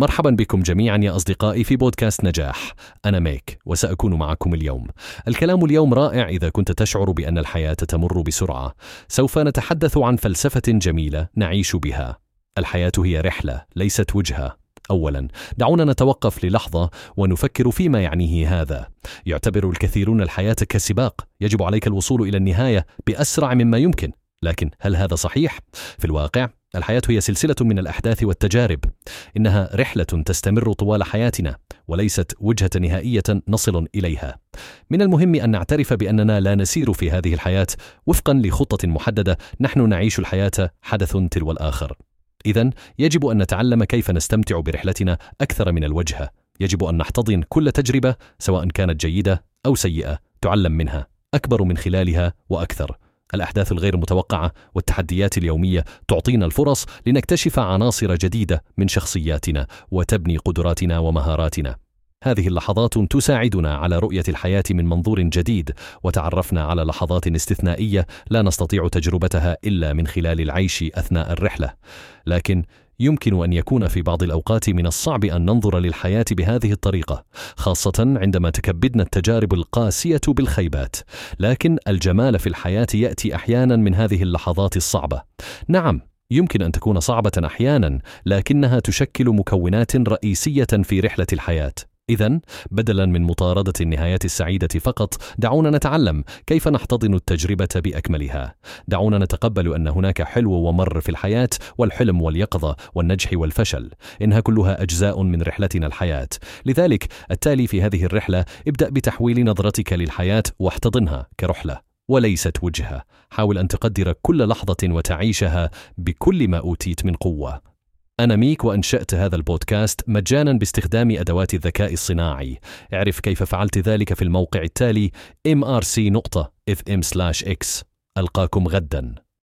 مرحبا بكم جميعا يا أصدقائي في بودكاست نجاح. أنا ميك وسأكون معكم اليوم. الكلام اليوم رائع إذا كنت تشعر بأن الحياة تمر بسرعة. سوف نتحدث عن فلسفة جميلة نعيش بها. الحياة هي رحلة ليست وجهة. اولا دعونا نتوقف للحظة ونفكر فيما يعنيه هذا. يعتبر الكثيرون الحياة كسباق. يجب عليك الوصول إلى النهاية بأسرع مما يمكن. لكن هل هذا صحيح؟ في الواقع الحياة هي سلسلة من الأحداث والتجارب. إنها رحلة تستمر طوال حياتنا وليست وجهة نهائية نصل إليها. من المهم أن نعترف بأننا لا نسير في هذه الحياة وفقا لخطة محددة نحن نعيش الحياة حدث تلو الآخر. اذا يجب أن نتعلم كيف نستمتع برحلتنا أكثر من الوجهه يجب أن نحتضن كل تجربة سواء كانت جيدة أو سيئة تعلم منها أكبر من خلالها وأكثر. الأحداث الغير متوقعة والتحديات اليومية تعطينا الفرص لنكتشف عناصر جديدة من شخصياتنا وتبني قدراتنا ومهاراتنا. هذه اللحظات تساعدنا على رؤية الحياة من منظور جديد، وتعرفنا على لحظات استثنائية لا نستطيع تجربتها إلا من خلال العيش أثناء الرحلة. لكن يمكن أن يكون في بعض الأوقات من الصعب أن ننظر للحياة بهذه الطريقة خاصة عندما تكبدنا التجارب القاسية بالخيبات. لكن الجمال في الحياة يأتي أحيانا من هذه اللحظات الصعبة. نعم يمكن أن تكون صعبة أحيانا لكنها تشكل مكونات رئيسية في رحلة الحياة. إذا بدلا من مطاردة النهايات السعيدة فقط، دعونا نتعلم كيف نحتضن التجربة بأكملها. دعونا نتقبل أن هناك حلو ومر في الحياة، والحلم واليقظة، والنجح والفشل. إنها كلها أجزاء من رحلتنا الحياة. لذلك التالي في هذه الرحلة ابدأ بتحويل نظرتك للحياة واحتضنها كرحلة. وليست وجهة حاول أن تقدر كل لحظة وتعيشها بكل ما أوتيت من قوة أنا ميك وأنشأت هذا البودكاست مجانا باستخدام أدوات الذكاء الصناعي. اعرف كيف فعلت ذلك في الموقع التالي mrc.fm/x ألقاكم غدا.